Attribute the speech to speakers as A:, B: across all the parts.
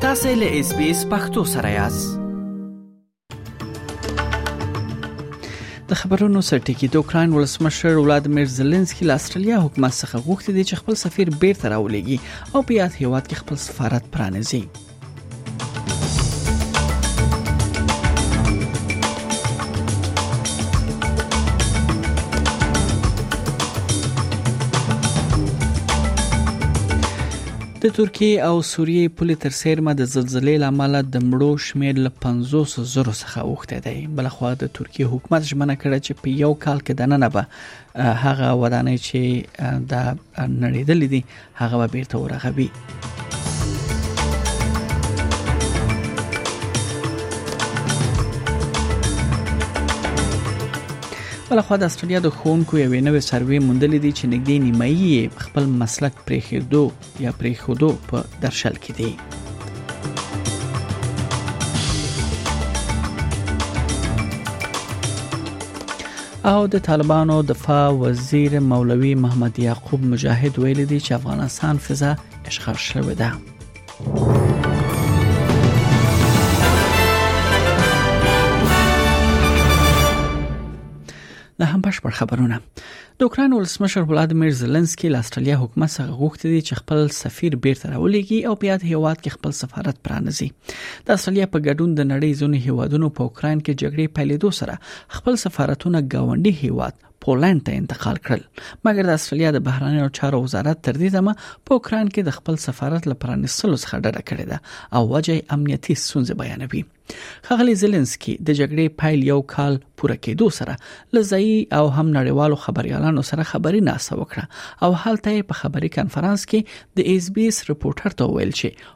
A: تاسو له اس بي اس پختو سره یاست د خبرونو سرټکی د اوکرين ولسمشر ولادمیر زيلنسکي له استرالیا حکومت څخه غوښتي دي چې خپل سفیر بیرته راولېږي او په یاد هیواد کې خپل سفارت پرانیزي د ترکیه او سوریې پولې تر سیرمه د زلزلې لامل د مړو شمیر له 50 زرو څخه اوخته دی بل خو د ترکیه حکومت ژمنه کړې چې په یو کال کې دننه به هغه ودانۍ چې د نړیدلې دي هغه به بیرته ورغوي بل خو د استرالیا د ښوونکو یوې نوې سروې موندلې دي چې نږدې نیمه یې خپل مسلک پرې خېدو یا پرې خودو په درشل کې دي او د طالبانو دفاع وزیر مولوی محمد یعقوب مجاهد ویل دي چې افغانستان فضا اشغال شوې ده له هم بشپړ خبرونه د اوکران ولسمشر ولادمیر زلنسکي له استرالیا حکومت څخه غوښتي دي چې خپل سفیر بیرته راولېږي او په یاد هیواد کې خپل سفارت پرانیزي د استرالیا په ګډون د نړۍ ځینو هیوادونو په اوکرين کې جګړې پیلېدو سره خپل سفارتونه گاونډي هیواد پولند ته انتقال کړل مګر د استرالیا د بهرنیو چارو وزارت تر دې دمه په اوکران کې د خپل سفارت لپاره نسلو څخه ډډه کړې ده او وجه امنیتي ستونزې بیانوي خغلی زيلنسکي د جګړې پایل یو کال پوره کېدو سره لزایي او هم نړیوالو خبريالانو سره خبري ناسه وکړه او هلته په خبري کانفرنس کې د اس بي اس رپورټر ته ویل چې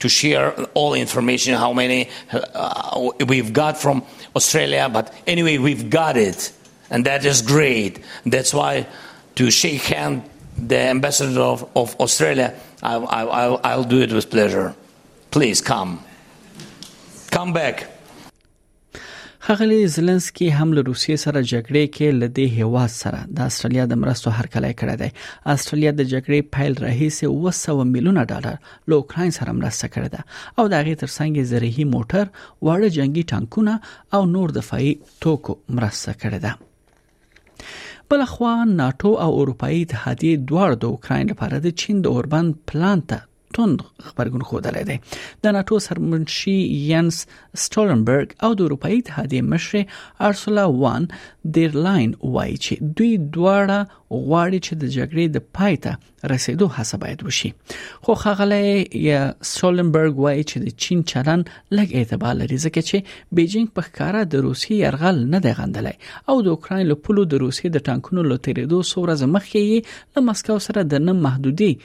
B: to share all information how many uh, we've got from Australia, but anyway, we've got it, and that is great. That's why to shake hand the ambassador of, of Australia, I, I, I, I'll do it with pleasure. Please come. Come back.
A: ښاغلی زلنسکي هم له روسیې سره جګړې کې له دې هوا سره د استرالیا د مرستو هرکلی کړی دی استرالیا د جګړې پیل راهیسې 200 میلیونه ډالر له اوکرين سره مرسته کړې ده او د هغې ترڅنګ زرهي موټر واړه جنگي ټانکونه او نور دفاعي توکو مرسته کړې ده بل خو ناتو او اروپאי اتحادیه دواړو د اوکرين لپاره د چین د اوربند پلان ته توند خبرګون خوده دی د ناتو سرمنشي ینس سټولنبرګ او د اروپאי اتحادیې مشر ارسولا وان دیر لاین وایي چې دوی دواړه غواړي چې د جګړې د پای ته رسیدو هڅه باید وشي خو خغله یا سټولنبرګ وایي چې د چین چلن لږ اعتبار لري ځکه چې بیجینګ په ښکارا د روسي يرغل نه دی غندلی او د اوکرين له پولو د روسي د ټانکونو لوتریدو سورز مخکې له مسکو سره د نه محدودي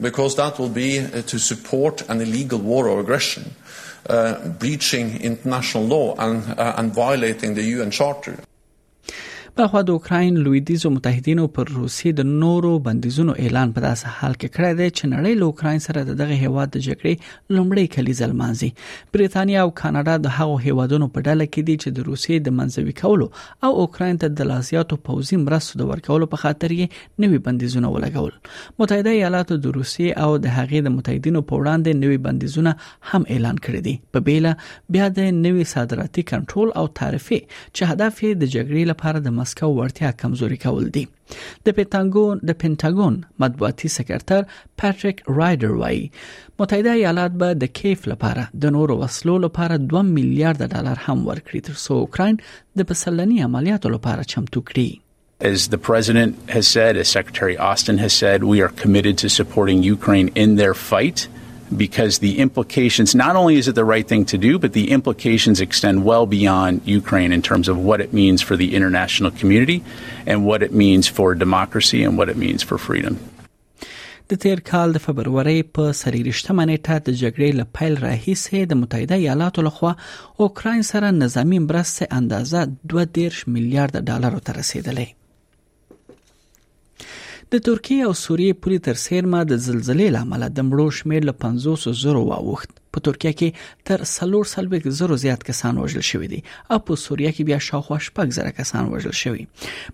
C: Because that will be to support an illegal war or aggression, uh, breaching international law and, uh, and violating the UN Charter.
A: په خو د اوکرين لویدیزو متحدینو پر روسي د نورو بندیزونو اعلان په داسې حال کې کړی دی چې نړۍ له اوکرين سره د دغه هیواد د جګړې لومړی کلی ځلمانځي بریتانیا او کاناډا د هغو هیوادونو په ډله کې دي چې د روسي د منځوي کولو او اوکرين ته د لاسياتو پوزي مرستو د ورکولو په خاطر یې نوي بندیزونه ولګول متحده ایالاتو د روسیې او د هغې د متحدینو په وړاندې نوي بندیزونه هم اعلان کړي دي په بیله بیا د نوي صادراتي کنټرول او تعرفه چې هدف یې د جګړې لپاره د مسکو ورتیا کمزوري کول دي د پنتاګون د پنتاګون مطبوعاتي سکرتر پاتریک رایډر وایي متحده ایالات به د کیف لپاره د نورو وسلو لپاره 2 میلیارډ ډالر هم ورکړي ترڅو اوکرين د پسلنی عملیاتو لپاره چمتو کړي
D: As the president has said, as Secretary Austin has said, we are committed to supporting Ukraine in their fight. because the implications not only is it the right thing to do, but the implications extend well beyond Ukraine in terms of what it means for the international community and what it means for democracy and what it means for freedom.
A: د تیر کال د فبرورۍ په سریریشتمه نیټه د جګړې له پیل راهیسې د متحده ایالاتو لخوا اوکراین سره نظامی مرستې اندازه 2.3 میلیارډ ډالر ته رسیدلې د ترکیه او سوریې پوری تر سیرمه د زلزلې لامل د مړو شمیر له 500 زرو واوښت په ترکیه کې تر 340 زرو زیات کسان وژل شوی دي او په سوریه کې بیا شاوخوا شپږ زره کسان وژل شوی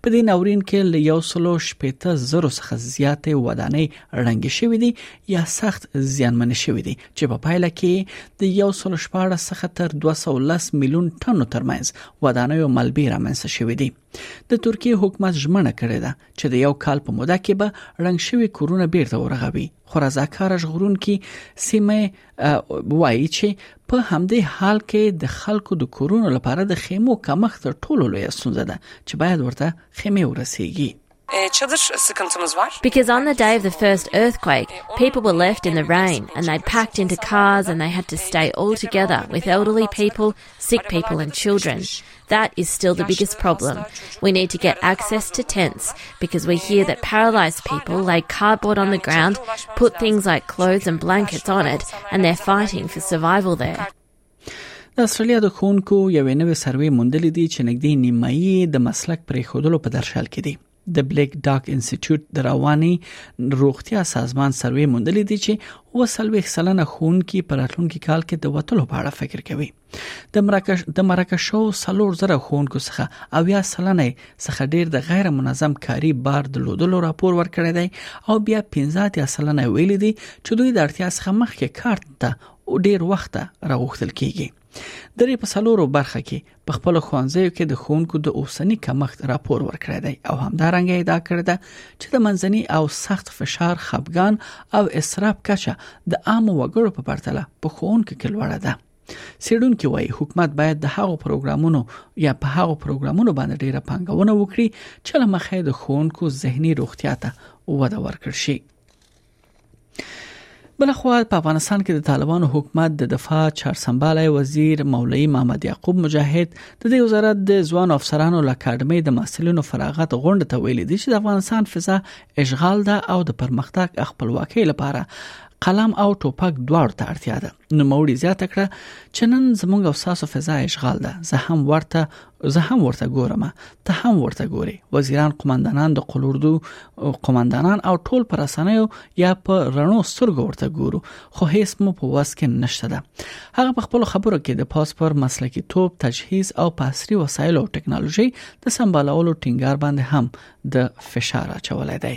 A: په دې ناورین کې له یو سلو شپېته زرو څخه زیات ودانۍ رنګ شوی دي یا سخت زیانمن شوی دي چې په پایله کې د یو سلو شپاړس څخه تر 210 میلیون ټنو ترمنځ ودانۍ او ملبې رامنځته شوې دي د ترکیه حکومت ژمنه کړې ده چې د یو کال په موده کې به رنګ شوی کورونه بیرته ورغوي خو رضاکار ژغورونکي سیمه وایي چې په همدې حال کې د خلکو د کورونو لپاره د خیمو کمښت تر ټولو لوی ستونزه ده چې باید ورته خیمه ورسیږي
E: Because on the day of the first earthquake, people were left in the rain and they packed into cars and they had to stay all together with elderly people, sick people, and children. That is still the biggest problem. We need to get access to tents because we hear that paralysed people lay cardboard on the ground, put things like clothes and blankets on it, and they're fighting for survival there.
A: د استرالیا د ښوونکو یوې نوې سروې موندلې دي چې نږدې نیمایي د مسلک پرې خودلو په درشل کې دي د بلیک ډاک انسټیټیوټ د رواني روغتیا سازمان سروې موندلې دي چې وسلوي سلنه ښوونکي پر راتلونکي کال کې د وټلو په اړه فکر کوي د مراکش د مراکش شو سلور زره ښوونکو څخه او یا سلنه څخه ډیر د غیر منظم کاری بار د لودلو راپور ورکړی دی او بیا 15 سلنه ویلي دي چې دوی د اړتیا څخه مخکې کار ته او ډیر وخت راغوښتل کیږي درې په سلورو برخه کې په خپل خوانځیو کې د خونکو د اوسنی کمښت راپور ورکړی دی او همدارنګه ادعا کړې ده چې د منځني او سخت فشار خپګان او اسراف کچه د عام وګړو په پرتله په خونکو کې لوړه ده سیډونکو وایي حکومت باید د هغو پروګرامونو یا په هغو پروګرامونو باندې ډیره پانګونه وکړي چې لمخې د خونکو زهنی روغتیا ته وده ورکړي بل خو په افغانستان کې د طالبانو حکومت د دفاع چارسمباله وزیر مولوی محمد یعقوب مجاهد د دې وزارت د ځوان افسرانو له اکاډمۍ د محصلینو فراغت غونډه ته ویلي دی چې د افغانستان فضا اشغال ده او د پرمختګ خپلواکۍ لپاره قلم او ټوپک دواړو ته اړتیا ده نو موري زیاته کړه چې نن زموږ او ساسو فضا اشغال ده زه هم ورته زه هم ورته ګورم ته هم ورته ګوري وزیران قومندانان د قلوردو قومندانان او ټول پر اسانیو یا په رڼو سترګو ورته ګورو خو هیڅ مو په واس کې نشته ده هغه په خپل خبرو کې د پاس پر مسلکی توپ تجهیز او په عصري وسایل او ټکنالوژي د سمبالولو ټینګار باندې هم د فشار اچولای دی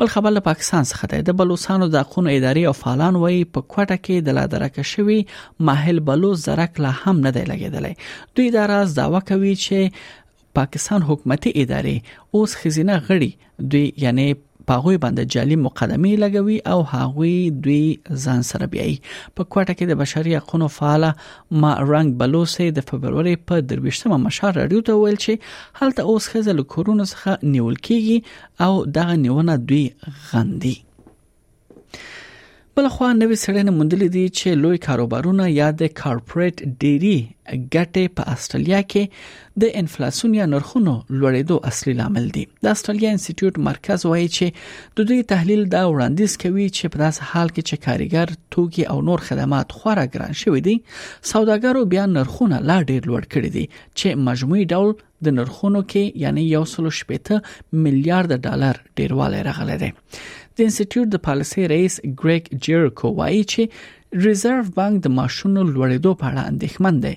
A: بل خبر له پاکستان څخه دی د بلوچستان د حقوقو ادارې او فعالان وایي په کوټه کې د لا درک شوی ماهل بلوچ زرک لا هم نه دی لګیدلی دوی دا راز داوا کوي چې پاکستان حکومتي ادارې اوس خزینه غړي دوی یعنی پاغوی باندې جعلي مقدمه لګوي او هغوی دوی ځان سره بیایي په کوټه کې د بشري حقوقو فعال ما رنګ بلوسې د فبرवरी په درويشتمه مشال رادیو ته ویل چې هلته اوس خزل کورونو څخه نیول کیږي او دغه نیونه دوی غندي بل خو نوې سړنه مندلې دي چې لوی کاروبارونه یا د کارپوریټ ډيري ګټه په استرالیا کې د انفلاسیون یا نرخونو لوړېدو اصلي لامل دي د استرالیا انسټیټیوټ مرکز وایي چې د دوی تحلیل دا وړاندیز کوي چې په داس حال کې چې کاریګر توکي او نور خدمات خورا ګران شوي دي سوداګرو بیا نرخونه لا ډیر لوړ کړي دي چې مجموعي ډول د نرخونو کې یعنی یو سلو شپېته میلیارډ ډالر ډیروالی راغلی دی د انسټیټیوټ د پالیسي رئیس ګریګ جیرکو وایي چې ریزرو بانک د ماشونو لوړېدو په اړه اندېښمن دی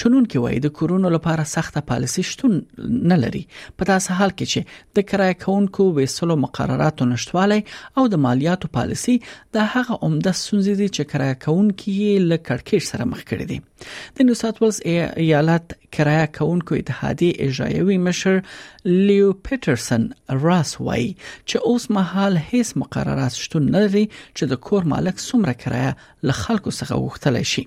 A: شنونکي وایي د کورونو لپاره سخته پالیسي شتون نه لري په داسې حال کې چې د کرایه کونکو ویسلو مقرراتو نشټوالی او د مالیاتو پالیسي د هغه عمده سنځي دي چې کرایه کونکي له کړکېچ سره مخ کړي دي د نیو ساوث ولز ایالت کرایه کونکو اتحادیه اجرایوي مشر لیو پیټرسن راس وایي چې اوس مهال هیڅ مقررات شتون نه لري چې د کور مالک څومره کرایه له خلکو څخه وغوښتل شي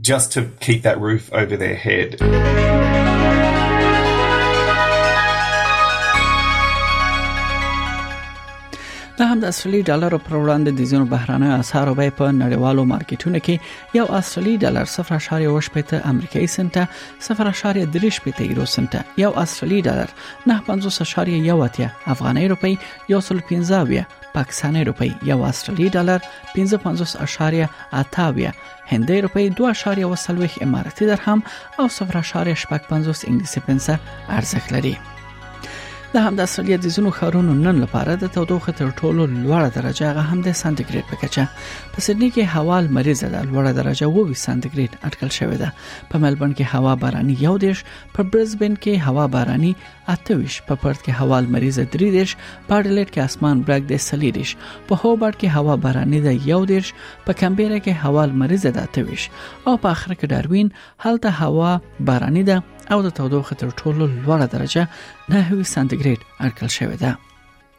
F: Just to keep that roof over their head.
A: دا هم د اصلي ډالر پر وړاندې د زینو بهرانه اسعار به په نړیوالو مارکیټونو کې یو اصلي ډالر 0.8 امریکایي سنت 0.3 پته یورو سنت یو اصلي ډالر 9.5 افغاني روپی یو سل 15 پاکستاني روپی یو اصلي ډالر 55.8 هندۍ روپۍ 2.40 اماراتي درهم او 0.55 انګلیسي پنسه ارزښت لري د هم د استرالیا د ځینو ښارونو نن لپاره د تودوخې تر ټولو لوړه درجه هغه هم د سانتیګریډ په کچه په سېډني کې هوا مریضه ده لوړه درجه 22 سانتیګریډ اټکل شوې ده په ملبورن کې هوا باراني یو دیش په برزبن کې هوا باراني اتویش په پرت کې هوا لمریزه درې دیش په اډلیټ کې اسمان برګ دی سلی دیش په هوبرټ کې هوا باراني ده یو دیش په کمبيره کې هوا لمریزه ده اتویش او په اخر کې داروین هلته هوا باراني ده او د تودوخه تر ټولو لوړه درجه 9 سانتیګریډ اټکل شوې ده